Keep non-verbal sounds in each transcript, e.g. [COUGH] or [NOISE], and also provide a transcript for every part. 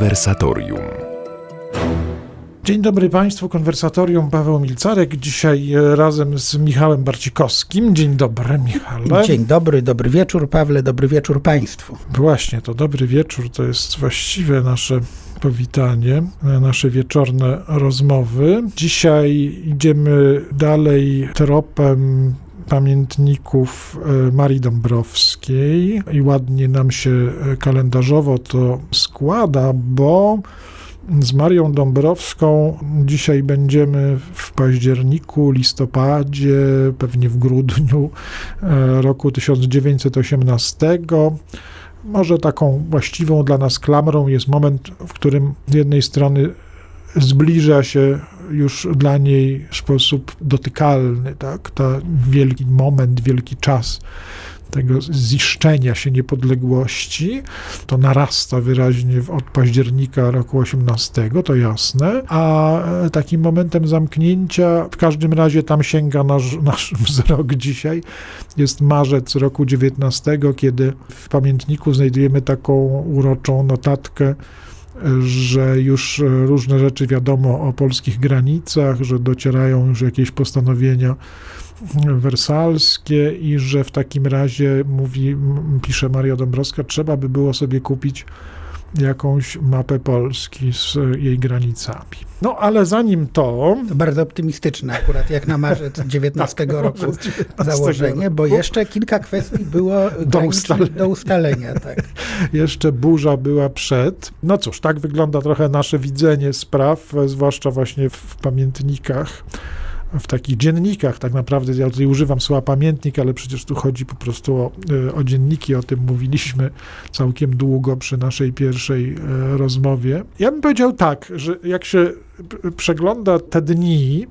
Konwersatorium. Dzień dobry Państwu, konwersatorium Paweł Milcarek. Dzisiaj e, razem z Michałem Barcikowskim. Dzień dobry, Michale. Dzień dobry, dobry wieczór, Pawle, dobry wieczór Państwu. Właśnie, to dobry wieczór to jest właściwe nasze powitanie, e, nasze wieczorne rozmowy. Dzisiaj idziemy dalej tropem pamiętników e, Marii Dąbrowskiej i ładnie nam się kalendarzowo to składa, bo z Marią Dąbrowską dzisiaj będziemy w październiku, listopadzie, pewnie w grudniu e, roku 1918. Może taką właściwą dla nas klamrą jest moment, w którym z jednej strony zbliża się już dla niej w sposób dotykalny, tak? To wielki moment, wielki czas tego ziszczenia się niepodległości. To narasta wyraźnie od października roku 18, to jasne, a takim momentem zamknięcia, w każdym razie tam sięga nasz, [LAUGHS] nasz wzrok dzisiaj, jest marzec roku 19, kiedy w pamiętniku znajdujemy taką uroczą notatkę, że już różne rzeczy wiadomo o polskich granicach, że docierają już jakieś postanowienia wersalskie i że w takim razie, mówi, pisze Maria Dąbrowska, trzeba by było sobie kupić jakąś mapę Polski z jej granicami. No ale zanim to... to bardzo optymistyczne akurat, jak na marzec 19 [LAUGHS] tak, roku 19 założenie, roku. bo jeszcze kilka kwestii było do ustalenia. Do ustalenia tak. [LAUGHS] jeszcze burza była przed. No cóż, tak wygląda trochę nasze widzenie spraw, zwłaszcza właśnie w pamiętnikach w takich dziennikach, tak naprawdę, ja tutaj używam słowa pamiętnik, ale przecież tu chodzi po prostu o, e, o dzienniki, o tym mówiliśmy całkiem długo przy naszej pierwszej e, rozmowie. Ja bym powiedział tak, że jak się przegląda te dni,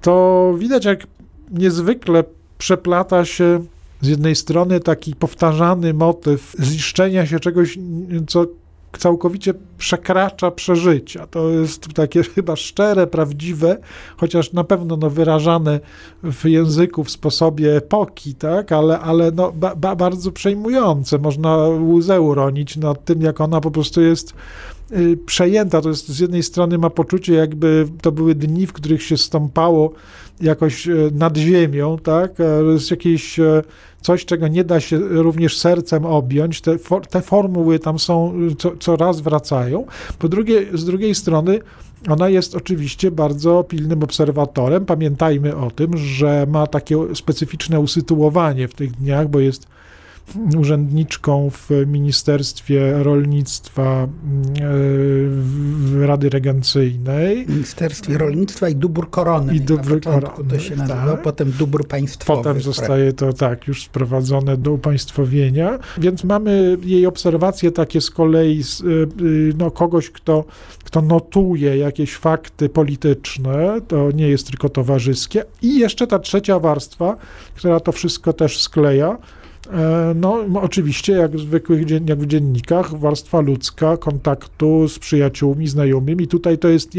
to widać, jak niezwykle przeplata się z jednej strony taki powtarzany motyw ziszczenia się czegoś, co całkowicie przekracza przeżycia. To jest takie [LAUGHS] chyba szczere, prawdziwe, chociaż na pewno no, wyrażane w języku, w sposobie epoki, tak? ale, ale no, ba, ba, bardzo przejmujące. Można łzę uronić nad tym, jak ona po prostu jest y, przejęta. To jest z jednej strony ma poczucie, jakby to były dni, w których się stąpało jakoś y, nad ziemią, tak? To jest jakieś y, coś, czego nie da się również sercem objąć. Te, te formuły tam są, co, co raz wracają. Po drugie, z drugiej strony, ona jest oczywiście bardzo pilnym obserwatorem. Pamiętajmy o tym, że ma takie specyficzne usytuowanie w tych dniach, bo jest urzędniczką w Ministerstwie Rolnictwa e, Rady Regencyjnej. W Ministerstwie Rolnictwa i Dóbr Korony. I Dóbr Korony. To się nazywa, tak. potem Dóbr Państwowy. Potem zostaje to tak, już sprowadzone do upaństwowienia. Więc mamy jej obserwacje takie z kolei z, y, y, no, kogoś, kto, kto notuje jakieś fakty polityczne, to nie jest tylko towarzyskie. I jeszcze ta trzecia warstwa, która to wszystko też skleja, no, oczywiście, jak w zwykłych jak w dziennikach, warstwa ludzka, kontaktu z przyjaciółmi, znajomymi. Tutaj to jest,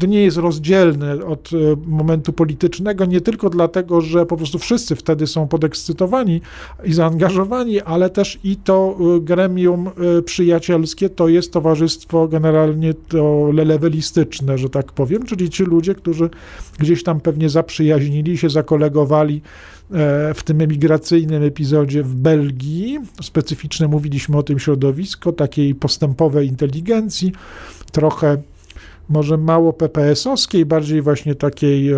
to nie jest rozdzielne od e, momentu politycznego, nie tylko dlatego, że po prostu wszyscy wtedy są podekscytowani i zaangażowani, ale też i to e, gremium przyjacielskie to jest towarzystwo generalnie to lewelistyczne, że tak powiem, czyli ci ludzie, którzy gdzieś tam pewnie zaprzyjaźnili się, zakolegowali E, w tym emigracyjnym epizodzie w Belgii. Specyficzne mówiliśmy o tym środowisku, takiej postępowej inteligencji, trochę może mało PPS-owskiej, bardziej właśnie takiej e,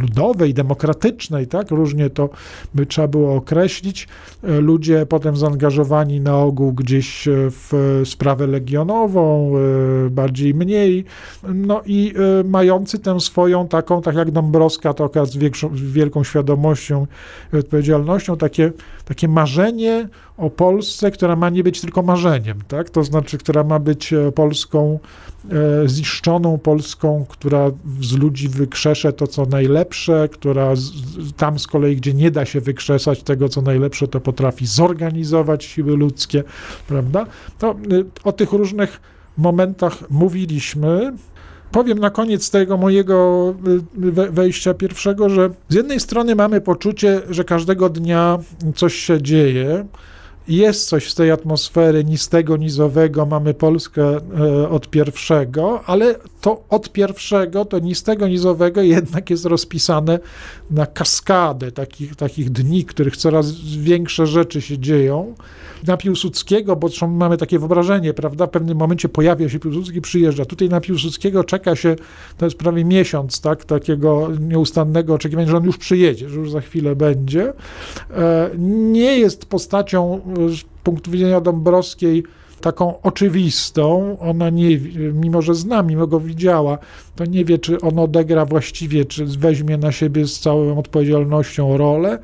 ludowej, demokratycznej, tak? Różnie to by trzeba było określić. E, ludzie potem zaangażowani na ogół gdzieś e, w sprawę legionową, bardziej mniej, no i mający tę swoją taką, tak jak Dąbrowska, to z wielką świadomością i odpowiedzialnością, takie, takie marzenie o Polsce, która ma nie być tylko marzeniem, tak? To znaczy, która ma być Polską E, Polską, która z ludzi wykrzesze to, co najlepsze, która z, tam z kolei, gdzie nie da się wykrzesać tego, co najlepsze, to potrafi zorganizować siły ludzkie, prawda? To e, o tych różnych momentach mówiliśmy. Powiem na koniec tego mojego e, wejścia pierwszego, że z jednej strony mamy poczucie, że każdego dnia coś się dzieje, jest coś z tej atmosfery nistego, nizowego, mamy Polskę e, od pierwszego, ale to od pierwszego, to nistego, nizowego jednak jest rozpisane na kaskadę takich, takich dni, których coraz większe rzeczy się dzieją. Na Piłsudskiego, bo mamy takie wyobrażenie, prawda, w pewnym momencie pojawia się Piłsudski, przyjeżdża. Tutaj na Piłsudskiego czeka się, to jest prawie miesiąc, tak, takiego nieustannego oczekiwania, że on już przyjedzie, że już za chwilę będzie. E, nie jest postacią z punktu widzenia Dąbrowskiej taką oczywistą. Ona nie, mimo że zna, mimo go widziała, to nie wie, czy on odegra właściwie, czy weźmie na siebie z całą odpowiedzialnością rolę.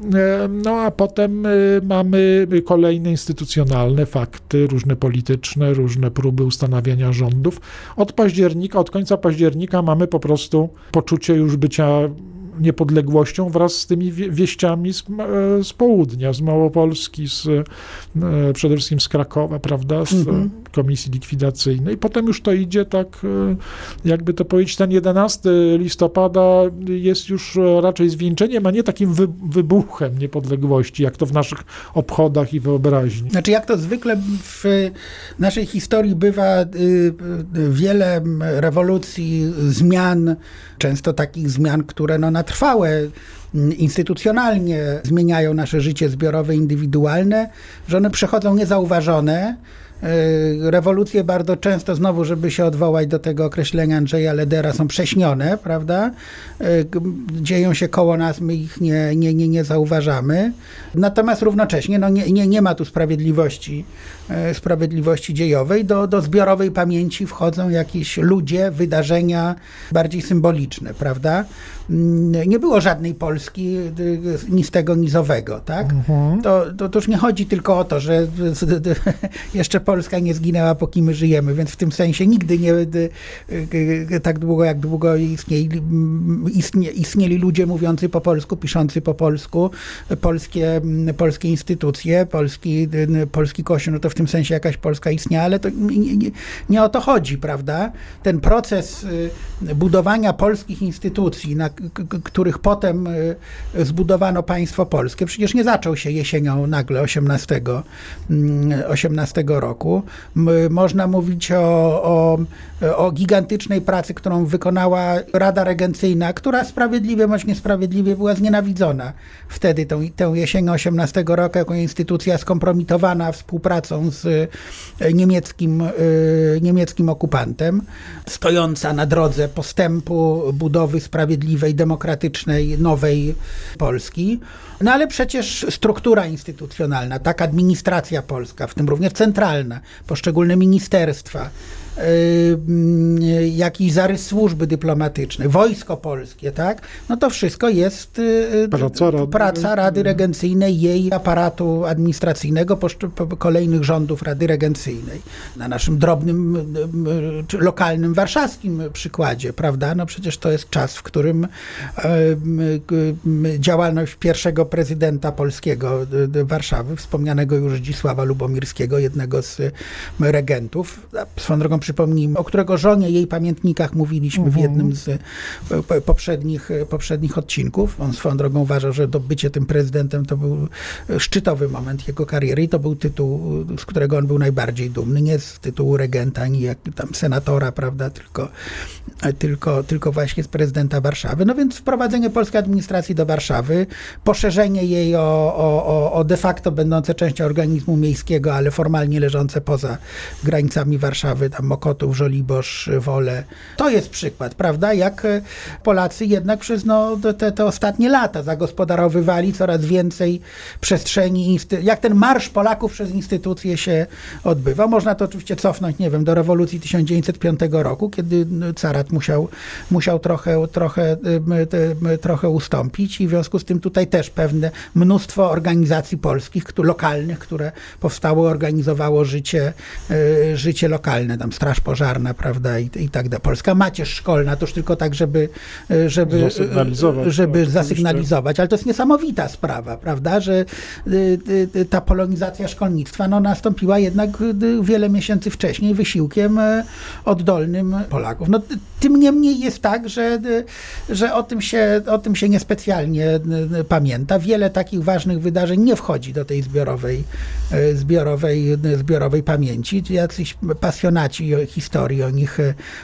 E, no a potem e, mamy kolejne instytucjonalne fakty, różne polityczne, różne próby ustanawiania rządów. Od października, od końca października mamy po prostu poczucie już bycia niepodległością wraz z tymi wieściami z, e, z południa, z Małopolski, z, e, przede wszystkim z Krakowa, prawda, z mhm. komisji likwidacyjnej. Potem już to idzie tak, e, jakby to powiedzieć, ten 11 listopada jest już raczej zwieńczeniem, a nie takim wy, wybuchem niepodległości, jak to w naszych obchodach i wyobraźni. Znaczy, jak to zwykle w naszej historii bywa, y, y, wiele rewolucji, zmian, często takich zmian, które no, na trwałe mm, instytucjonalnie zmieniają nasze życie zbiorowe, indywidualne, że one przechodzą niezauważone. E, rewolucje bardzo często, znowu, żeby się odwołać do tego określenia Andrzeja Ledera, są prześnione, prawda? E, dzieją się koło nas, my ich nie, nie, nie, nie zauważamy. Natomiast równocześnie no nie, nie, nie ma tu sprawiedliwości, sprawiedliwości dziejowej. Do, do zbiorowej pamięci wchodzą jakieś ludzie, wydarzenia bardziej symboliczne, prawda? Mm, nie było żadnej Polski ni z tego nizowego, tak? Mhm. To, to, to już nie chodzi tylko o to, że [LAUGHS] jeszcze Polska nie zginęła, póki my żyjemy, więc w tym sensie nigdy nie tak długo, jak długo istnieli, istnie, istnieli ludzie mówiący po polsku, piszący po polsku, polskie, polskie instytucje, polski, polski kościół, no to w tym sensie jakaś Polska istniała, ale to nie, nie, nie o to chodzi, prawda? Ten proces y, budowania polskich instytucji, na których potem y, zbudowano państwo polskie, przecież nie zaczął się jesienią nagle 18, 18 mm, roku. Można mówić o, o, o gigantycznej pracy, którą wykonała Rada Regencyjna, która sprawiedliwie bądź niesprawiedliwie była znienawidzona wtedy, tą, jesień 18 roku, jako instytucja skompromitowana współpracą z y, niemieckim, y, niemieckim okupantem, stojąca na drodze postępu budowy sprawiedliwej demokratycznej, nowej Polski. No ale przecież struktura instytucjonalna, tak administracja polska, w tym również centralna, poszczególne ministerstwa, Y, jakiś zarys służby dyplomatycznej, wojsko polskie, tak? No to wszystko jest y, y, praca Rady, praca Rady Regencyjnej, jej aparatu administracyjnego, kolejnych rządów Rady Regencyjnej. Na naszym drobnym, lokalnym warszawskim przykładzie, prawda? No przecież to jest czas, w którym działalność pierwszego prezydenta polskiego Warszawy, wspomnianego już Zdzisława Lubomirskiego, jednego z regentów, swoją drogą przypomnijmy, o którego żonie jej pamiętnikach mówiliśmy w jednym z e, poprzednich, e, poprzednich odcinków. On swoją drogą uważał, że to bycie tym prezydentem to był szczytowy moment jego kariery i to był tytuł, z którego on był najbardziej dumny. Nie z tytułu regenta, ani jak tam senatora, prawda, tylko, e, tylko, tylko właśnie z prezydenta Warszawy. No więc wprowadzenie polskiej administracji do Warszawy, poszerzenie jej o, o, o de facto będące częścią organizmu miejskiego, ale formalnie leżące poza granicami Warszawy, tam Mokotów, Żoliborz, Wolę. To jest przykład, prawda, jak e, Polacy jednak przez no, te, te ostatnie lata zagospodarowywali coraz więcej przestrzeni, jak ten marsz Polaków przez instytucje się odbywa. Można to oczywiście cofnąć, nie wiem, do rewolucji 1905 roku, kiedy no, carat musiał, musiał trochę, trochę, trochę ustąpić i w związku z tym tutaj też pewne mnóstwo organizacji polskich, lokalnych, które powstało, organizowało życie, e, życie lokalne. Tam straż pożarna, prawda, i, i tak dalej. Polska macierz szkolna, to już tylko tak, żeby, żeby, zasygnalizować, żeby zasygnalizować, ale to jest niesamowita sprawa, prawda, że ta polonizacja szkolnictwa no, nastąpiła jednak wiele miesięcy wcześniej wysiłkiem oddolnym Polaków. No, tym niemniej jest tak, że, że o, tym się, o tym się niespecjalnie pamięta. Wiele takich ważnych wydarzeń nie wchodzi do tej zbiorowej, zbiorowej, zbiorowej pamięci. Jacyś pasjonaci historii o nich,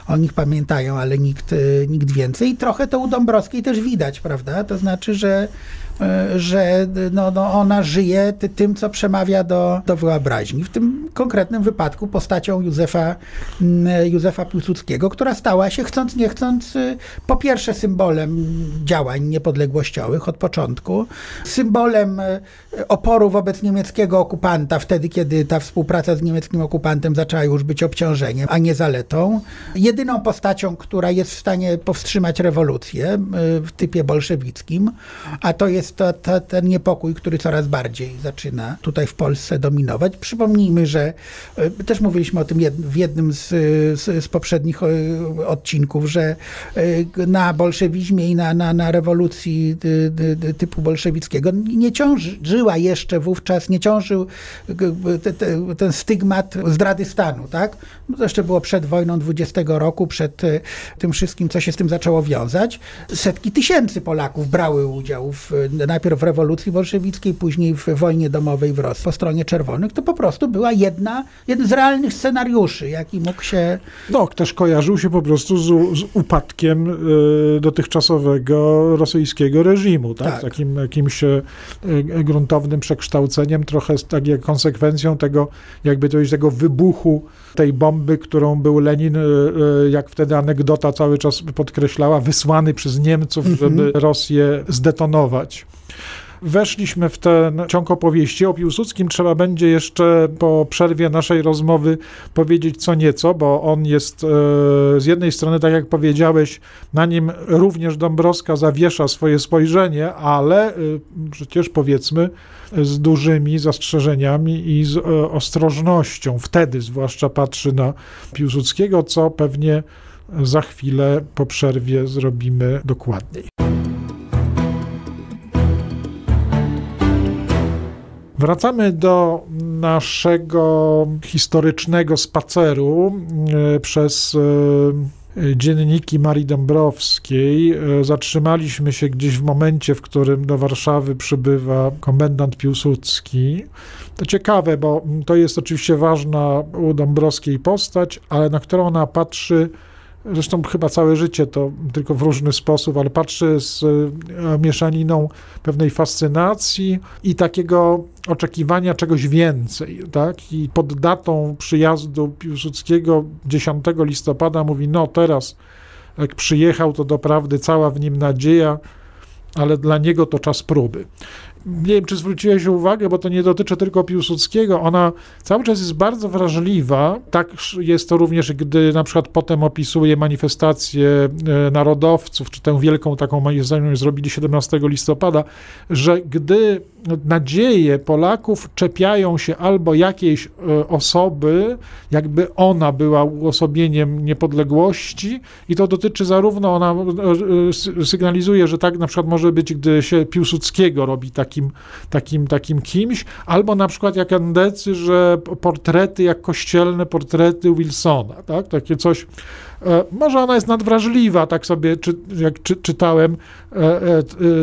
o nich pamiętają, ale nikt, nikt więcej. I trochę to u Dąbrowskiej też widać, prawda? To znaczy, że E, że no, no ona żyje tym, co przemawia do, do wyobraźni. W tym konkretnym wypadku postacią Józefa, Józefa Piłsudskiego, która stała się, chcąc nie chcąc, y, po pierwsze symbolem działań niepodległościowych od początku, symbolem y, oporu wobec niemieckiego okupanta, wtedy, kiedy ta współpraca z niemieckim okupantem zaczęła już być obciążeniem, a nie zaletą. Jedyną postacią, która jest w stanie powstrzymać rewolucję y, w typie bolszewickim, a to jest to, to, ten niepokój, który coraz bardziej zaczyna tutaj w Polsce dominować. Przypomnijmy, że e, też mówiliśmy o tym w jednym z, z, z poprzednich e, odcinków, że e, na bolszewizmie i na, na, na rewolucji typu bolszewickiego nie ciążyła jeszcze wówczas, nie ciążył te, te, ten stygmat zdrady stanu, tak? To jeszcze było przed wojną 20 roku, przed tym wszystkim, co się z tym zaczęło wiązać. Setki tysięcy Polaków brały udział w najpierw w rewolucji bolszewickiej, później w wojnie domowej w Rosji po stronie czerwonych, to po prostu była jedna, jeden z realnych scenariuszy, jaki mógł się... No, też kojarzył się po prostu z, z upadkiem y, dotychczasowego rosyjskiego reżimu, tak? tak. Takim jakimś y, gruntownym przekształceniem, trochę tak jak konsekwencją tego, jakby to tego wybuchu tej bomby, którą był Lenin, y, jak wtedy anegdota cały czas podkreślała, wysłany przez Niemców, żeby mhm. Rosję zdetonować weszliśmy w ten ciąg opowieści. O Piłsudskim trzeba będzie jeszcze po przerwie naszej rozmowy powiedzieć co nieco, bo on jest e, z jednej strony, tak jak powiedziałeś, na nim również Dąbrowska zawiesza swoje spojrzenie, ale przecież powiedzmy z dużymi zastrzeżeniami i z e, ostrożnością. Wtedy zwłaszcza patrzy na Piłsudskiego, co pewnie za chwilę po przerwie zrobimy dokładniej. Wracamy do naszego historycznego spaceru e, przez e, dzienniki Marii Dąbrowskiej. E, zatrzymaliśmy się gdzieś w momencie, w którym do Warszawy przybywa komendant Piłsudski. To ciekawe, bo to jest oczywiście ważna u Dąbrowskiej postać, ale na którą ona patrzy Zresztą chyba całe życie to tylko w różny sposób, ale patrzy z e, mieszaniną pewnej fascynacji i takiego oczekiwania czegoś więcej. Tak? I pod datą przyjazdu Piłsudskiego 10 listopada mówi, no teraz jak przyjechał, to doprawdy cała w nim nadzieja, ale dla niego to czas próby nie wiem, czy zwróciłeś uwagę, bo to nie dotyczy tylko Piłsudskiego, ona cały czas jest bardzo wrażliwa. Tak jest to również, gdy na przykład potem opisuje manifestację e, narodowców, czy tę wielką taką manifestację zrobili 17 listopada, że gdy nadzieje Polaków czepiają się albo jakiejś e, osoby, jakby ona była uosobieniem niepodległości i to dotyczy zarówno, ona e, sygnalizuje, że tak na przykład może być, gdy się Piłsudskiego robi takim, takim, takim kimś, albo na przykład jak Andecy, że portrety jak kościelne portrety Wilsona, tak? Takie coś e, może ona jest nadwrażliwa, tak sobie czy, jak czy, czytałem,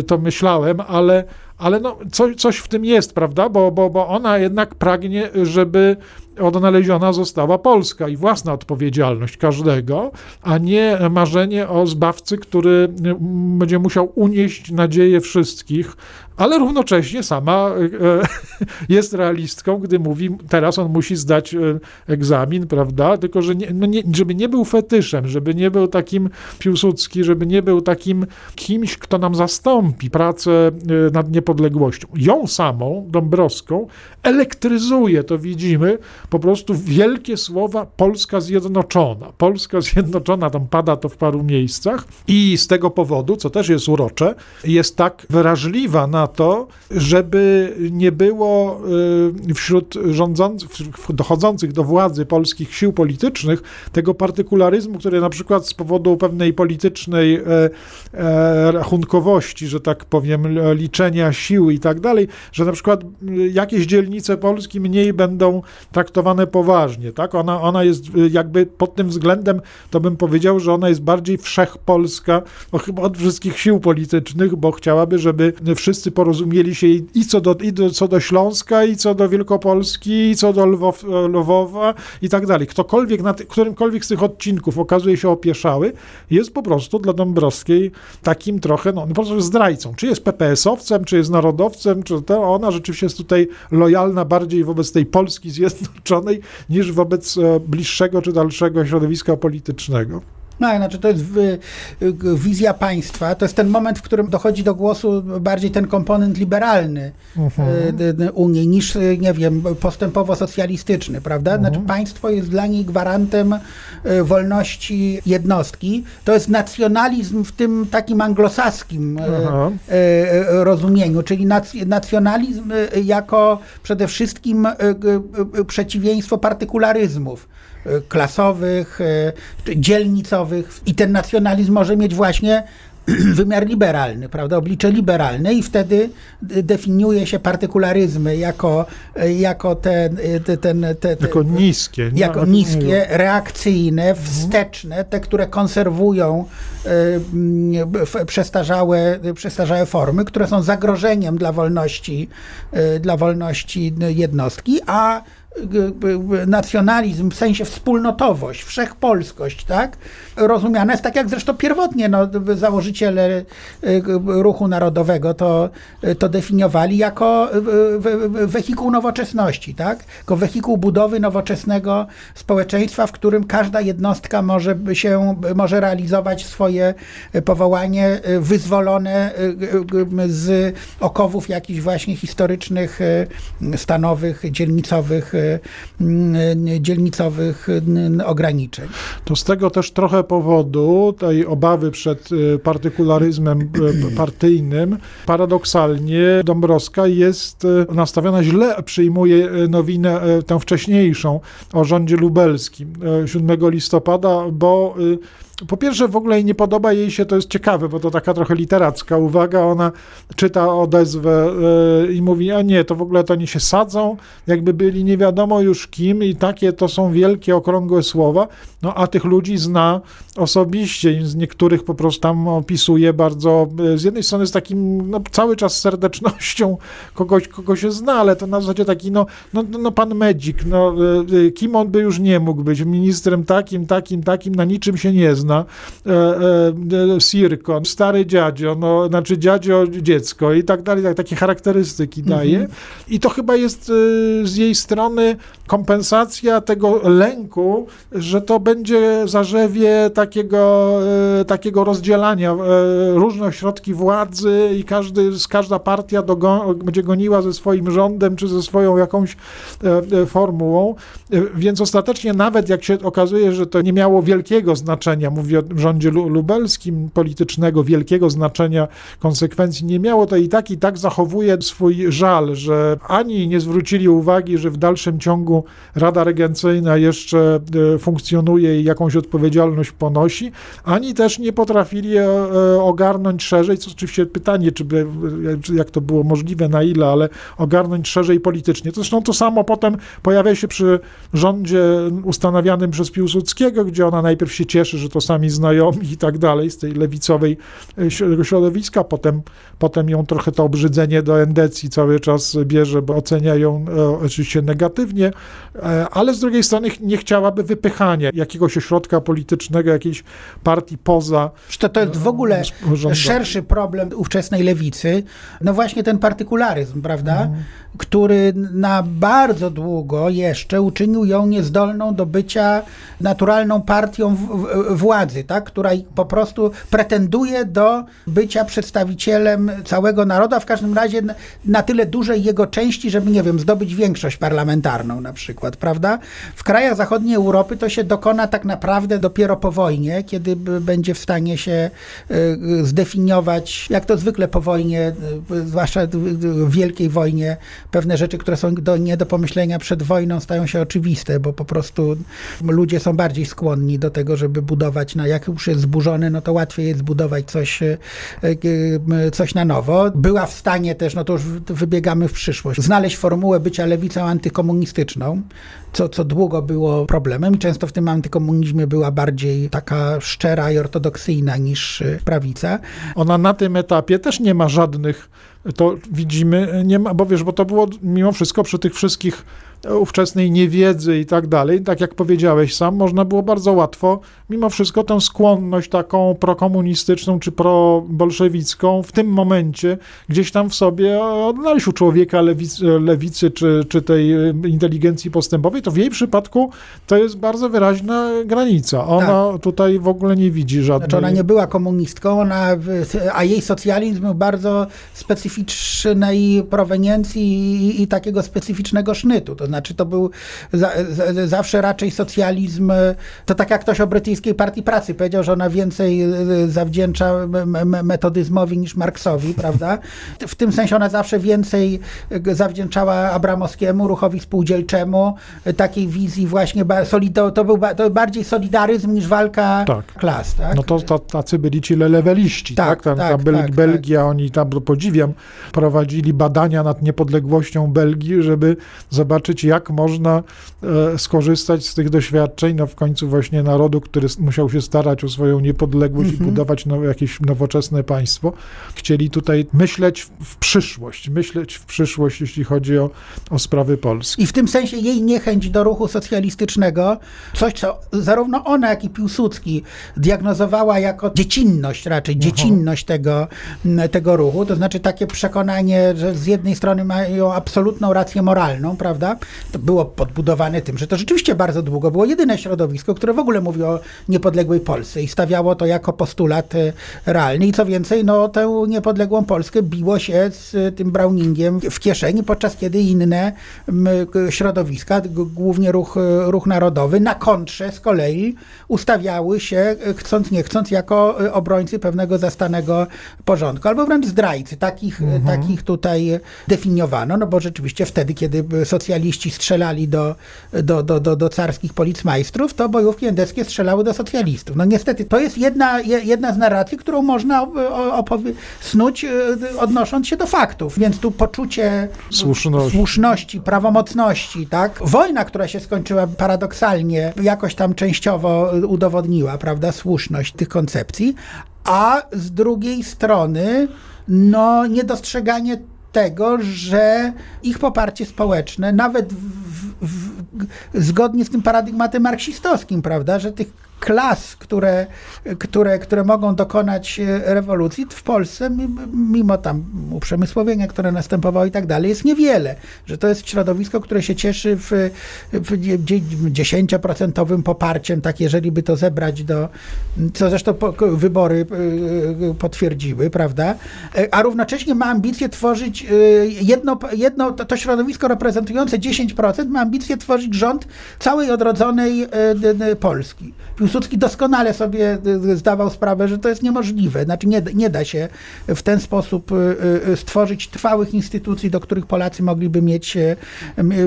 to myślałem, ale ale no, coś, coś w tym jest, prawda? Bo, bo, bo ona jednak pragnie, żeby odnaleziona została Polska i własna odpowiedzialność każdego, a nie marzenie o zbawcy, który będzie musiał unieść nadzieję wszystkich, ale równocześnie sama e, [LAUGHS] jest realistką, gdy mówi, teraz on musi zdać e, egzamin, prawda? Tylko, że nie, no nie, żeby nie był fetyszem, żeby nie był takim Piłsudski, żeby nie był takim kimś, kto nam zastąpi pracę e, nad niepodległością. Ją samą, Dąbrowską, elektryzuje, to widzimy, po prostu wielkie słowa Polska zjednoczona. Polska zjednoczona, tam pada to w paru miejscach i z tego powodu, co też jest urocze, jest tak wrażliwa na to, żeby nie było y, wśród rządzących, dochodzących do władzy polskich sił politycznych tego partykularyzmu, który na przykład z powodu pewnej politycznej e, e, rachunkowości, że tak powiem, liczenia sił i tak dalej, że na przykład jakieś dzielnice Polski mniej będą traktowane poważnie, tak? Ona, ona jest jakby pod tym względem, to bym powiedział, że ona jest bardziej wszechpolska, no chyba od wszystkich sił politycznych, bo chciałaby, żeby wszyscy porozumieli się i co do, i do, co do Śląska, i co do Wielkopolski, i co do Lwow, Lwowa i tak dalej. Ktokolwiek, na ty, którymkolwiek z tych odcinków okazuje się opieszały, jest po prostu dla Dąbrowskiej takim trochę, no, po prostu zdrajcą. Czy jest PPS-owcem, czy jest narodowcem, czy to ona rzeczywiście jest tutaj lojalna bardziej wobec tej Polski zjednoczonej niż wobec e, bliższego czy dalszego środowiska politycznego. No, znaczy to jest wizja państwa, to jest ten moment, w którym dochodzi do głosu bardziej ten komponent liberalny uh-huh. Unii niż, nie wiem, postępowo-socjalistyczny, prawda? Uh-huh. Znaczy państwo jest dla niej gwarantem wolności jednostki. To jest nacjonalizm w tym takim anglosaskim uh-huh. rozumieniu, czyli nacjonalizm jako przede wszystkim przeciwieństwo partykularyzmów klasowych, dzielnicowych i ten nacjonalizm może mieć właśnie [CLEARS THROAT] wymiar liberalny, prawda, oblicze liberalne i wtedy definiuje się partykularyzmy jako, jako te, te, ten, te, te jako niskie. Jako niskie, reakcyjne, wsteczne, te, które konserwują y, przestarzałe, przestarzałe formy, które są zagrożeniem dla wolności, y, dla wolności jednostki, a nacjonalizm w sensie wspólnotowość, wszechpolskość, tak? Rozumiane jest tak, jak zresztą pierwotnie no, założyciele y, ruchu narodowego to, to definiowali jako wehikuł nowoczesności, tak? Jako wehikuł budowy nowoczesnego społeczeństwa, w którym każda jednostka może się, może realizować swoje powołanie wyzwolone z okowów jakichś właśnie historycznych, stanowych, dzielnicowych dzielnicowych y, ograniczeń. To z tego też trochę powodu tej obawy przed y, partykularyzmem partyjnym, paradoksalnie Dąbrowska jest nastawiona źle, przyjmuje nowinę tę wcześniejszą o rządzie lubelskim 7 listopada, bo po pierwsze, w ogóle nie podoba jej się, to jest ciekawe, bo to taka trochę literacka uwaga, ona czyta odezwę yy, i mówi, a nie, to w ogóle to oni się sadzą, jakby byli nie wiadomo już kim i takie to są wielkie, okrągłe słowa, no a tych ludzi zna osobiście, z niektórych po prostu tam opisuje bardzo, yy, z jednej strony z takim, no cały czas serdecznością kogoś, kogo się zna, ale to na zasadzie taki, no, no, no pan Medzik, no, yy, kim on by już nie mógł być, ministrem takim, takim, takim, na niczym się nie zna, mężczyzna, e, e, Sirko, stary dziadzio, no, znaczy dziadzio dziecko i tak dalej, tak, takie charakterystyki daje. Mhm. I to chyba jest e, z jej strony kompensacja tego lęku, że to będzie zarzewie takiego, e, takiego rozdzielania. E, różne ośrodki władzy i każdy, każda partia będzie goniła ze swoim rządem czy ze swoją jakąś e, formułą. Więc ostatecznie nawet jak się okazuje, że to nie miało wielkiego znaczenia, mówię o rządzie lubelskim, politycznego, wielkiego znaczenia, konsekwencji nie miało, to i tak i tak zachowuje swój żal, że ani nie zwrócili uwagi, że w dalszym ciągu Rada Regencyjna jeszcze e, funkcjonuje i jakąś odpowiedzialność ponosi, ani też nie potrafili e, ogarnąć szerzej, co oczywiście pytanie, czy by, jak to było możliwe, na ile, ale ogarnąć szerzej politycznie. Zresztą to samo potem pojawia się przy rządzie ustanawianym przez Piłsudskiego, gdzie ona najpierw się cieszy, że to sami znajomi i tak dalej, z tej lewicowej e, środowiska, potem, potem ją trochę to obrzydzenie do endecji cały czas bierze, bo ocenia ją oczywiście negatywnie, E, ale z drugiej strony nie chciałaby wypychania jakiegoś ośrodka politycznego, jakiejś partii poza. To, to jest w ogóle e, szerszy problem ówczesnej lewicy. No właśnie ten partykularyzm, prawda? Mhm. Który na bardzo długo jeszcze uczynił ją niezdolną do bycia naturalną partią władzy władzy, tak, która po prostu pretenduje do bycia przedstawicielem całego narodu, a w każdym razie na tyle dużej jego części, żeby, nie wiem, zdobyć większość parlamentarną na przykład, prawda? W krajach zachodniej Europy to się dokona tak naprawdę dopiero po wojnie, kiedy będzie w stanie się y, zdefiniować, jak to zwykle po wojnie, y, zwłaszcza w wielkiej wojnie, pewne rzeczy, które są do, nie do pomyślenia przed wojną, stają się oczywiste, bo po prostu ludzie są bardziej skłonni do tego, żeby budować, na jak już jest zburzone, no to łatwiej jest zbudować coś, y, coś na nowo. Była w stanie też, no to już wybiegamy w przyszłość, znaleźć formułę bycia lewicą antykomunistyczną, co, co długo było problemem i często w tym antykomunizmie była bardziej taka szczera i ortodoksyjna niż prawica. Ona na tym etapie też nie ma żadnych, to widzimy, nie ma, bo wiesz, bo to było mimo wszystko przy tych wszystkich ówczesnej niewiedzy i tak dalej, tak jak powiedziałeś sam, można było bardzo łatwo, mimo wszystko tę skłonność taką prokomunistyczną czy probolszewicką w tym momencie gdzieś tam w sobie odnaleźć u człowieka lewicy, lewicy czy, czy tej inteligencji postępowej, to w jej przypadku to jest bardzo wyraźna granica. Ona tak. tutaj w ogóle nie widzi żadnej... Znaczy ona nie była komunistką, ona, a jej socjalizm był bardzo specyficznej proweniencji i, i takiego specyficznego sznytu. To znaczy to był za, za, zawsze raczej socjalizm, to tak jak ktoś o brytyjskiej partii pracy powiedział, że ona więcej e, zawdzięcza metodyzmowi niż Marksowi, prawda? W tym sensie ona zawsze więcej e, zawdzięczała Abramowskiemu, ruchowi spółdzielczemu, e, takiej wizji właśnie, to, to był to bardziej solidaryzm niż walka tak. klas. Tak? No to, to tacy byli ci leweliści, tak? tak? Tam, tak, Bel tak, Belgia, tak. oni tam, podziwiam, prowadzili badania nad niepodległością Belgii, żeby zobaczyć, jak można e, skorzystać z tych doświadczeń, no w końcu właśnie narodu, który musiał się starać o swoją niepodległość mm -hmm. i mhm. budować no, jakieś nowoczesne państwo. Chcieli tutaj myśleć w przyszłość, myśleć w przyszłość, jeśli chodzi o, o sprawy Polski. I w tym sensie jej niechęć do ruchu socjalistycznego, coś co zarówno ona, jak i Piłsudski diagnozowała jako dziecinność raczej, dziecinność tego, tego ruchu, to znaczy takie przekonanie, że z jednej strony mają absolutną rację moralną, prawda, to było podbudowane tym, że to rzeczywiście bardzo długo było jedyne środowisko, które w ogóle mówi o niepodległej Polsce i stawiało to jako postulat e, realny. I co więcej, no, tę niepodległą Polskę biło się z tym Browningiem w kieszeni, podczas kiedy inne środowiska, głównie ruch, e, ruch narodowy, na kontrze z kolei ustawiały się, e, chcąc nie chcąc, jako obrońcy pewnego zastanego porządku, albo wręcz zdrajcy. Takich, mhm. takich tutaj definiowano, no bo rzeczywiście wtedy, kiedy socjaliści strzelali do, do, do, do, do carskich policmajstrów, to bojówki endeckie strzelały do socjalistów. No niestety, to jest jedna, jedna z narracji, którą można snuć e, odnosząc się do faktów. Więc tu poczucie słuszności, słuszności prawomocności, tak? Wojna, która się skończyła paradoksalnie, jakoś tam częściowo udowodniła, prawda, słuszność tych koncepcji, a z drugiej strony, no, niedostrzeganie tego, że ich poparcie społeczne, nawet w, w, zgodnie z tym paradygmatem marksistowskim, prawda, że tych klas, które, które, które mogą dokonać e, rewolucji w Polsce, mimo tam uprzemysłowienia, które następowało i tak dalej, jest niewiele. Że to jest środowisko, które się cieszy w, w 10% poparciem, tak jeżeli by to zebrać do, co zresztą wybory e, potwierdziły, prawda? E, a równocześnie ma ambicje tworzyć jedno, jedno to, środowisko reprezentujące 10% ma ambicje tworzyć rząd całej odrodzonej Polski. Doskonale sobie y, y, zdawał sprawę, że to jest niemożliwe. Znaczy nie, nie da się w ten sposób y, stworzyć trwałych instytucji, do których Polacy mogliby mieć,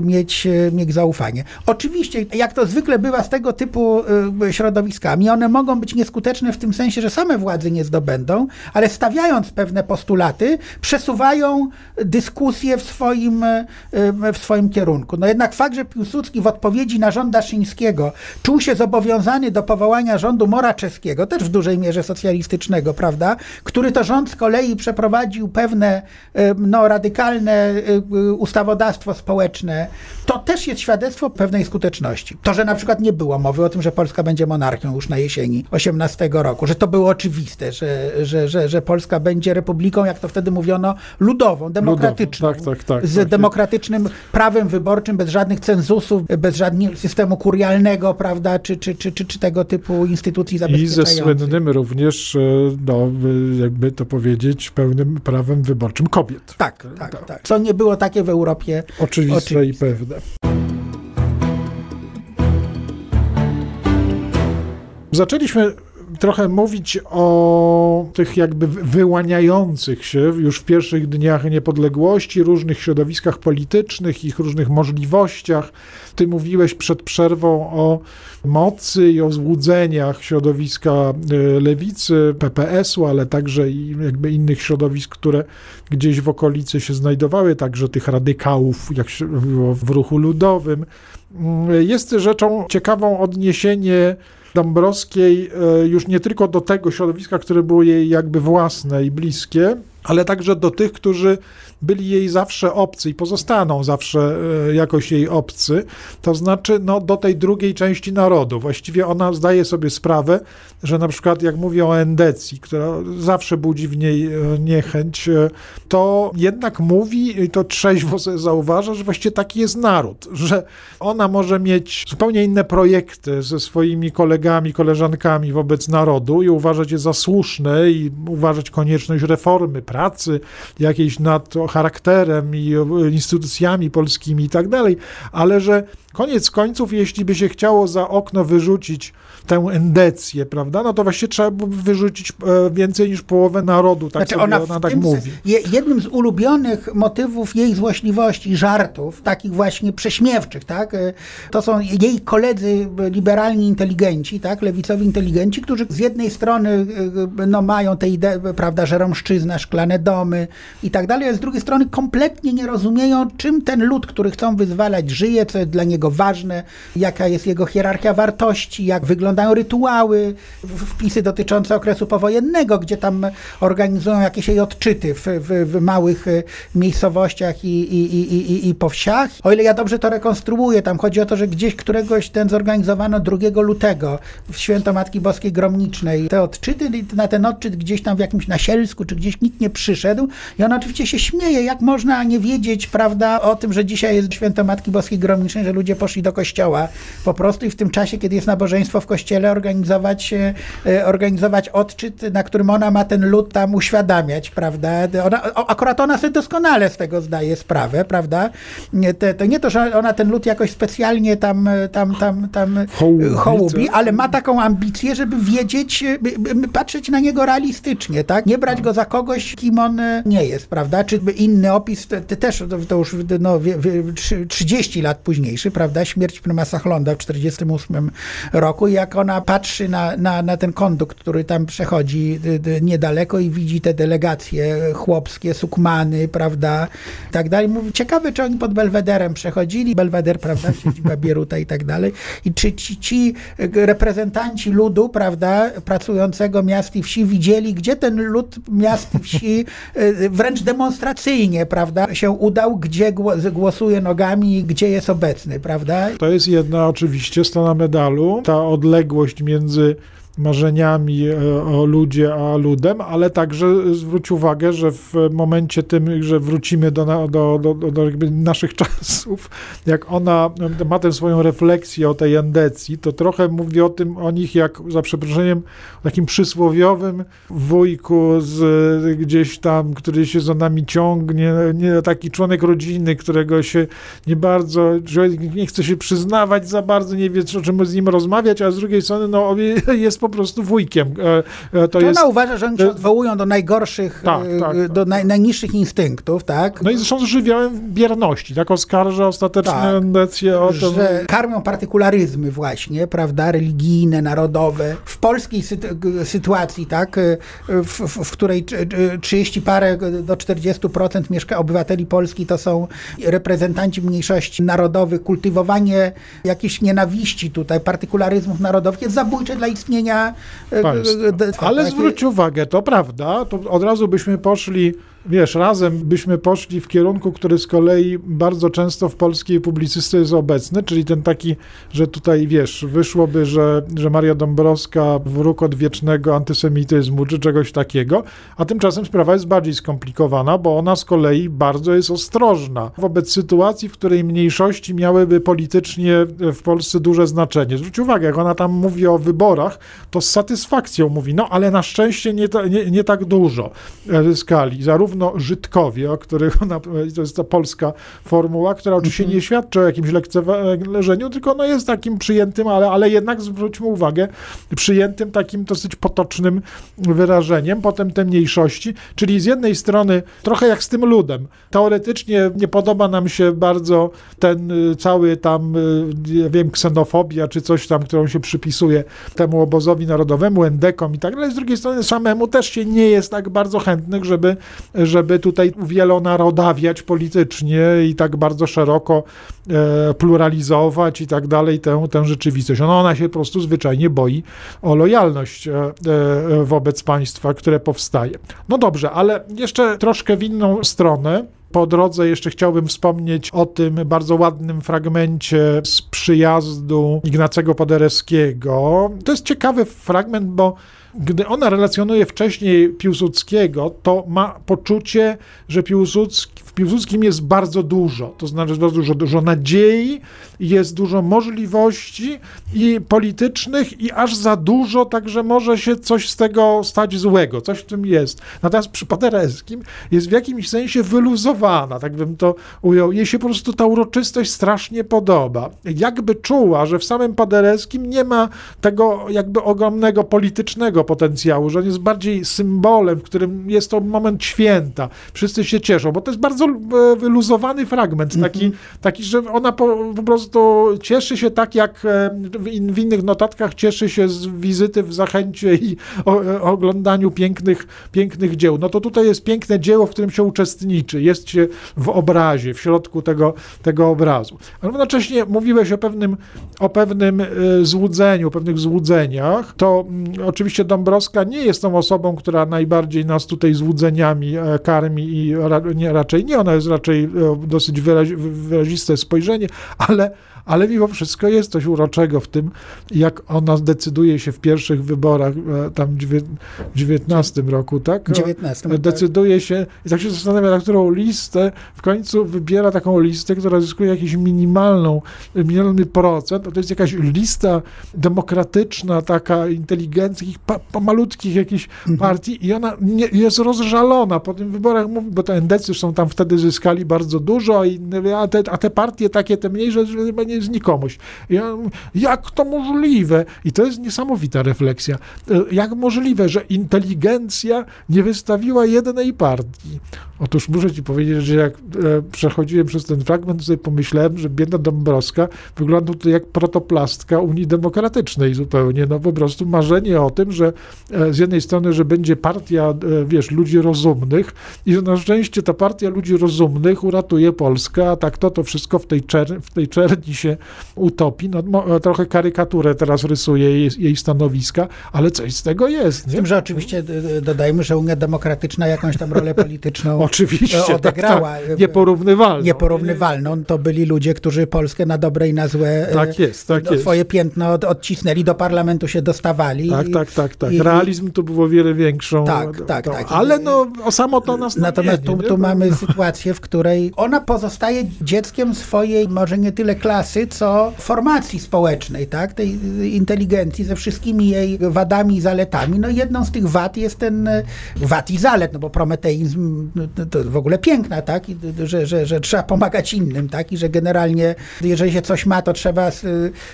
mieć, mieć zaufanie. Oczywiście, jak to zwykle bywa z tego typu środowiskami, one mogą być nieskuteczne w tym sensie, że same władzy nie zdobędą, ale stawiając pewne postulaty, przesuwają dyskusję w swoim, w swoim kierunku. No jednak fakt, że Piłsudski w odpowiedzi na rząd Daszyńskiego czuł się zobowiązany do powołania rządu Moraczewskiego, też w dużej mierze socjalistycznego, prawda, który to rząd z kolei przeprowadził pewne no, radykalne ustawodawstwo społeczne, to też jest świadectwo pewnej skuteczności. To, że na przykład nie było mowy o tym, że Polska będzie monarchią już na jesieni 18 roku, że to było oczywiste, że, że, że, że Polska będzie republiką, jak to wtedy mówiono, ludową, demokratyczną, tak, tak, tak, z demokratycznym prawem wyborczym, bez żadnych cenzusów, bez żadnego systemu kurialnego, prawda, czy, czy, czy, czy, czy tego tego typu instytucji I zabezpieczających. ze słynnym również, e, no, jakby to powiedzieć, pełnym prawem wyborczym kobiet. Tak, tak, tak. Co nie było takie w Europie. Oczywiste, Oczywiste. i pewne. Zaczęliśmy trochę mówić o tych jakby wyłaniających się już w pierwszych dniach niepodległości, różnych środowiskach politycznych, ich różnych możliwościach. Ty mówiłeś przed przerwą o mocy i o złudzeniach środowiska e, lewicy, PPS-u, ale także i jakby innych środowisk, które gdzieś w okolicy się znajdowały, także tych radykałów, jak się było w ruchu ludowym. Mm, Jest rzeczą ciekawą odniesienie Dąbrowskiej e, już nie tylko do tego środowiska, które było jej jakby własne i bliskie, ale także do tych, którzy byli jej zawsze obcy i pozostaną zawsze e, jakoś jej obcy, to znaczy no, do tej drugiej części narodu. Właściwie ona zdaje sobie sprawę, że na przykład jak mówię o endecji, która zawsze budzi w niej e, niechęć, e, to jednak mówi, i to trzeźwo sobie zauważa, że właściwie taki jest naród, że ona może mieć zupełnie inne projekty ze swoimi kolegami, koleżankami wobec narodu i uważać je za słuszne i uważać konieczność reformy pracy, jakiejś nad charakterem i instytucjami polskimi i tak dalej, ale że koniec końców, jeśli by się chciało za okno wyrzucić tę endecję, prawda, no to właściwie trzeba byłoby wyrzucić e, więcej niż połowę narodu, tak Znaczy ona, ona, tak mówi. je- jednym z ulubionych motywów jej złośliwości, żartów, takich właśnie prześmiewczych, tak, e, to są jej koledzy e, liberalni inteligenci, tak, lewicowi inteligenci, którzy z jednej strony no, mają tę ideę, prawda, że romszczyzna, szklane domy i tak dalej, a z drugiej strony kompletnie nie rozumieją, czym ten lud, który chcą wyzwalać, żyje, co jest dla niego ważne, jaka jest jego hierarchia wartości, jak wyglądają rytuały, wpisy dotyczące okresu powojennego, gdzie tam organizują jakieś jej odczyty w, w, w małych e, miejscowościach i, i, i, i, i po wsiach. O ile ja dobrze to rekonstruuję, tam chodzi o to, że gdzieś któregoś ten zorganizowano 2 lutego w Święto Matki Boskiej Gromnicznej. Te odczyty, na ten odczyt gdzieś tam w jakimś nasielsku, czy gdzieś nikt nie przyszedł i ona oczywiście się śmieje, jak można nie wiedzieć, prawda, o tym, że dzisiaj jest Święto Matki Boskiej Gromnicznej, że ludzie poszli do kościoła po prostu i w tym czasie, kiedy jest nabożeństwo w kościele, organizować, e, e, organizować odczyt, na którym ona ma ten lud tam uświadamiać, prawda. Ona, akurat ona sobie doskonale z tego zdaje sprawę, prawda. Te, to nie to, że ona ten lud jakoś specjalnie tam, tam, tam, tam Hołubi, hołubi ale ma taką ambicję, żeby wiedzieć, e, patrzeć na niego realistycznie, tak? Nie brać go za kogoś, kim on nie jest, prawda? Czy inny opis, te, te też to, to już no, wie, wie, trzy- 30 lat późniejszy, prawda? Śmierć prymasa Chlonda w 48 roku jak ona patrzy na, na, na ten kondukt, który tam przechodzi y, y, niedaleko i widzi te delegacje chłopskie, sukmany, prawda? I tak dalej. Mówi, ciekawe, czy oni pod Belwederem przechodzili, Belweder, prawda? Siedziba Bieruta i tak dalej. I czy ci, ci y, reprezentanci ludu, prawda, pracującego miast i wsi widzieli, gdzie ten lud miast i wsi wręcz demonstracyjnie, prawda, się udał, gdzie gło- głosuje nogami i gdzie jest obecny, prawda? To jest jedna oczywiście strona medalu, ta odległość między marzeniami e, o ludzie a ludem, ale także zwróć uwagę, że w momencie tym, że wrócimy do, do, do, do, naszych [LAUGHS] czasów, jak ona ma tę swoją refleksję o tej endecji, to trochę mówi o tym, o nich jak, za przeproszeniem, takim przysłowiowym wujku z gdzieś tam, który się za nami ciągnie, nie, taki członek rodziny, którego się nie bardzo, nie chce się przyznawać za bardzo, nie wie, o czym z nim rozmawiać, a z drugiej strony no, jest po prostu wujkiem. E, e, To To jest, ona uważa, że oni się to- odwołują do najgorszych, Tak, tak, y, tak. do naj, najniższych instynktów, tak? no i zresztą z żywiołem bierności, tak oskarża ostatecznie Tak. o to, że karmią partykularyzmy właśnie, prawda, religijne, narodowe. W polskiej g- sytuacji, tak, w, w, w której tr- tr- 30 parę do 40% mieszka obywateli Polski to są reprezentanci mniejszości narodowych, kultywowanie jakiejś nienawiści tutaj, partykularyzmów narodowych jest zabójcze dla istnienia y, Państwa. d- Ale zwróć uwagę, to prawda, to od razu byśmy poszli wiesz, razem byśmy poszli w kierunku, który z kolei bardzo często w polskiej publicystyce jest obecny, czyli ten taki, że tutaj, wiesz, wyszłoby, że, że Maria Dąbrowska wróg odwiecznego antysemityzmu, czy czegoś takiego, a tymczasem sprawa jest bardziej skomplikowana, bo ona z kolei bardzo jest ostrożna wobec sytuacji, w której mniejszości miałyby politycznie w Polsce duże znaczenie. Zwróć uwagę, jak ona tam mówi o wyborach, to z satysfakcją mówi, no ale na szczęście nie, ta, nie, nie tak dużo zyskali. Zarówno Żydkowie, o których ona, to jest ta polska formuła, która oczywiście mhm. nie świadczy o jakimś lekceważeniu, tylko no jest takim przyjętym, ale, ale jednak zwróćmy uwagę, przyjętym takim dosyć potocznym wyrażeniem. Potem te mniejszości, czyli z jednej strony trochę jak z tym ludem. Teoretycznie nie podoba nam się bardzo ten y, cały tam, y, ja wiem, ksenofobia czy coś tam, którą się przypisuje temu obozowi narodowemu, endekom i tak dalej. Z drugiej strony samemu też się nie jest tak bardzo chętnych, żeby, żeby tutaj wielonarodawiać politycznie i tak bardzo szeroko e, pluralizować i tak dalej tę, tę rzeczywistość. Ona, ona się po prostu zwyczajnie boi o lojalność e, e, wobec państwa, które powstaje. No dobrze, ale jeszcze troszkę w inną stronę. Po drodze jeszcze chciałbym wspomnieć o tym bardzo ładnym fragmencie z przyjazdu Ignacego Paderewskiego. To jest ciekawy fragment, bo gdy ona relacjonuje wcześniej Piłsudskiego, to ma poczucie, że Piłsudski, Piłsudskim jest bardzo dużo. To znaczy bardzo dużo, dużo nadziei, jest dużo możliwości i politycznych i aż za dużo, także może się coś z tego stać złego, coś w tym jest. Natomiast przy Paderewskim jest w jakimś sensie wyluzowana, tak bym to ujął. Jej się po prostu ta uroczystość strasznie podoba. Jakby czuła, że w samym Paderewskim nie ma tego jakby ogromnego politycznego potencjału, że on jest bardziej symbolem, w którym jest to moment święta. Wszyscy się cieszą, bo to jest bardzo wyluzowany fragment, taki, mm -hmm. taki że ona po, po prostu cieszy się tak, jak e, w innych notatkach cieszy się z wizyty w Zachęcie i o, e, oglądaniu pięknych, pięknych dzieł. No to tutaj jest piękne dzieło, w którym się uczestniczy, jest się w obrazie, w środku tego, tego obrazu. Ale równocześnie mówiłeś o pewnym, o pewnym e, złudzeniu, o pewnych złudzeniach. To mm, oczywiście Dąbrowska nie jest tą osobą, która najbardziej nas tutaj złudzeniami karmi i nie, raczej nie, ona jest raczej dosyć wyraziste spojrzenie, ale ale mimo wszystko jest coś uroczego w tym, jak ona decyduje się w pierwszych wyborach, e, tam w 19 roku, tak? 19. Tak. Decyduje się i tak się zastanawia, na którą listę, w końcu wybiera taką listę, która zyskuje jakiś minimalną, minimalny procent, to jest jakaś lista demokratyczna, taka inteligenckich, pa, pa malutkich jakichś mhm. partii i ona nie, jest rozżalona po tych wyborach, mówi, bo te endecy są tam wtedy zyskali bardzo dużo, a te, a te partie takie, te mniejsze, nie znikomuś. Ja, jak to możliwe? I to jest niesamowita refleksja. E, jak możliwe, że inteligencja nie wystawiła jednej partii? Otóż muszę ci powiedzieć, że jak e, przechodziłem przez ten fragment, sobie pomyślałem, że biedna Dąbrowska wygląda to jak protoplastka Unii Demokratycznej zupełnie. No po prostu marzenie o tym, że e, z jednej strony, że będzie partia, wiesz, ludzi rozumnych i że na szczęście ta partia ludzi rozumnych uratuje Polskę, a tak to to wszystko w tej, czer w tej czerni się utopi. No, trochę karykaturę teraz rysuje jej, jej stanowiska, ale coś z tego jest. Nie? Z tym, że oczywiście dodajmy, że Unia Demokratyczna jakąś tam rolę polityczną [LAUGHS] oczywiście, e, odegrała. Tak, tak. Nieporównywalną. Nieporównywalną. To byli ludzie, którzy Polskę na dobre i na złe e, tak jest, tak no, swoje piętno od, odcisnęli, do parlamentu się dostawali. Tak, tak, tak. tak. I, Realizm tu było wiele większą. Tak, tak, to, tak. Ale no, o samo to nas Natomiast tu, tu mamy sytuację, w której ona pozostaje dzieckiem swojej, może nie tyle klasy, co formacji społecznej, tak, tej inteligencji ze wszystkimi jej wadami i zaletami. No jedną z tych wad jest ten e, wad i zalet, no bo prometeizm no, to w ogóle piękna, tak, że, że, że trzeba pomagać innym, tak, i że generalnie jeżeli się coś ma, to trzeba,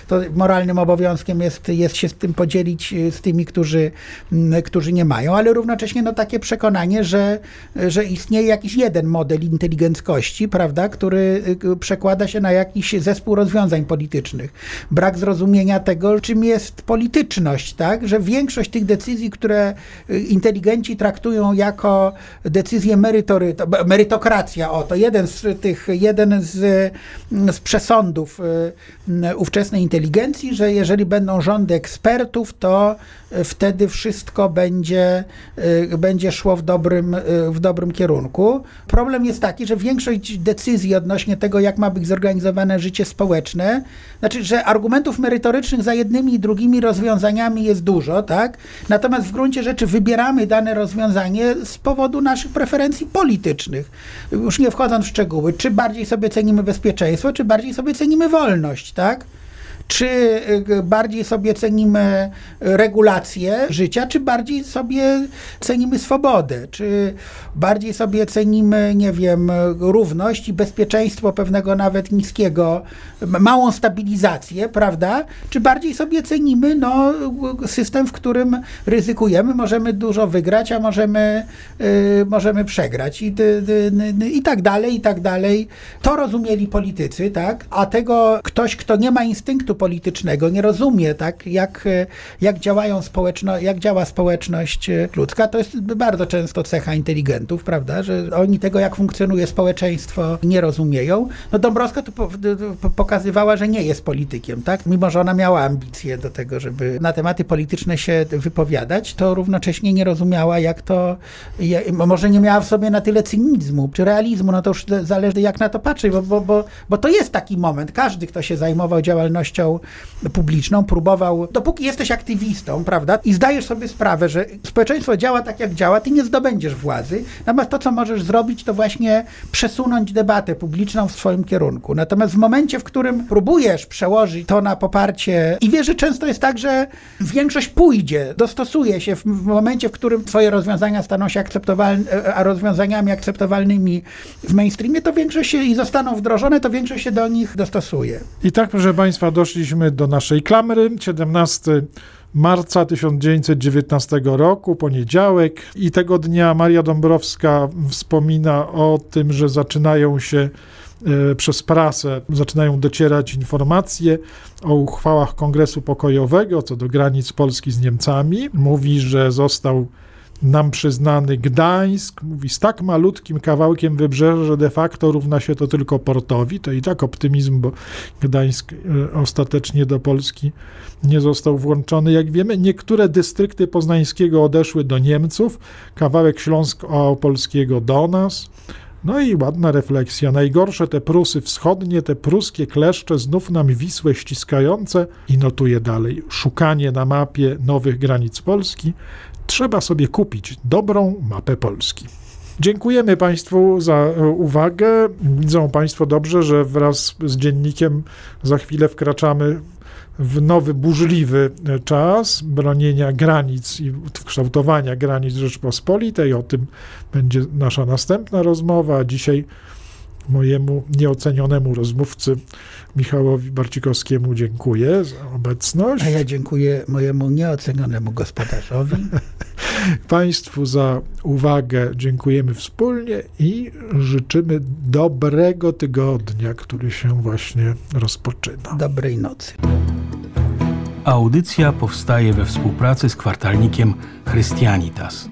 to moralnym obowiązkiem jest, jest się z tym podzielić e, z tymi, którzy, którzy nie mają, ale równocześnie no takie przekonanie, że, że istnieje jakiś jeden model inteligenckości, prawda, który e, przekłada się na jakiś zespół rozwiązań rozwiązań politycznych. Brak zrozumienia tego, czym jest polityczność, tak? Że większość tych decyzji, które y, inteligenci traktują jako decyzje merytory, merytokracja, o to jeden z tych, jeden z, mm, z przesądów y, ówczesnej inteligencji, że jeżeli będą rządy ekspertów, to wtedy wtedy wszystko będzie, y, będzie szło w dobrym, y, w dobrym kierunku. Problem jest taki, że większość decyzji odnośnie tego, jak ma być zorganizowane życie społeczne, znaczy, że argumentów merytorycznych za jednymi i drugimi rozwiązaniami jest dużo, tak? Natomiast w gruncie rzeczy wybieramy dane rozwiązanie z powodu naszych preferencji politycznych. Już nie wchodząc w szczegóły, czy bardziej sobie cenimy bezpieczeństwo, czy bardziej sobie cenimy wolność, tak? Czy y, bardziej sobie cenimy regulację życia, czy bardziej sobie cenimy swobodę, czy bardziej sobie cenimy, nie wiem, równość i bezpieczeństwo pewnego nawet niskiego, małą stabilizację, prawda? Czy bardziej sobie cenimy no, system, w którym ryzykujemy, możemy dużo wygrać, a możemy, y, możemy przegrać i, i tak dalej, i tak dalej. To rozumieli politycy, tak? A tego ktoś, kto nie ma instynktu politycznego, nie rozumie, tak, jak, jak działają społeczno, jak działa społeczność ludzka, to jest bardzo często cecha inteligentów, prawda, że oni tego, jak funkcjonuje społeczeństwo, nie rozumieją. No Dąbrowska to po, po, pokazywała, że nie jest politykiem, tak, mimo że ona miała ambicje do tego, żeby na tematy polityczne się wypowiadać, to równocześnie nie rozumiała, jak to, może nie miała w sobie na tyle cynizmu, czy realizmu, no to już zależy jak na to patrzeć, bo, bo, bo, bo to jest taki moment, każdy, kto się zajmował działalnością publiczną, próbował, dopóki jesteś aktywistą, prawda, i zdajesz sobie sprawę, że społeczeństwo działa tak, jak działa, ty nie zdobędziesz władzy, natomiast to, co możesz zrobić, to właśnie przesunąć debatę publiczną w swoim kierunku. Natomiast w momencie, w którym próbujesz przełożyć to na poparcie i wiesz, że często jest tak, że większość pójdzie, dostosuje się w momencie, w którym twoje rozwiązania staną się akceptowalne, a rozwiązaniami akceptowalnymi w mainstreamie, to większość się i zostaną wdrożone, to większość się do nich dostosuje. I tak, proszę Państwa, doszli doszliśmy do naszej klamry. 17 marca 1919 roku, poniedziałek, i tego dnia Maria Dąbrowska wspomina o tym, że zaczynają się e, przez prasę zaczynają docierać informacje o uchwałach Kongresu Pokojowego co do granic Polski z Niemcami. Mówi, że został nam przyznany Gdańsk, mówi z tak malutkim kawałkiem wybrzeża, że de facto równa się to tylko portowi. To i tak optymizm, bo Gdańsk e, ostatecznie do Polski nie został włączony. Jak wiemy, niektóre dystrykty poznańskiego odeszły do Niemców, kawałek Śląsk-Opolskiego do nas. No i ładna refleksja. Najgorsze te Prusy wschodnie, te pruskie kleszcze, znów nam Wisłę ściskające i notuje dalej. Szukanie na mapie nowych granic Polski trzeba sobie kupić dobrą mapę Polski. Dziękujemy Państwu za e, uwagę. Widzą Państwo dobrze, że wraz z dziennikiem za chwilę wkraczamy w nowy, burzliwy e, czas bronienia granic i kształtowania granic Rzeczpospolitej. O tym będzie nasza następna rozmowa. Dzisiaj mojemu nieocenionemu rozmówcy Michałowi Barcikowskiemu dziękuję za obecność. A ja dziękuję mojemu nieocenionemu gospodarzowi. [LAUGHS] Państwu za uwagę dziękujemy wspólnie i życzymy dobrego tygodnia, który się właśnie rozpoczyna. Dobrej nocy. Audycja powstaje we współpracy z kwartalnikiem Christianitas.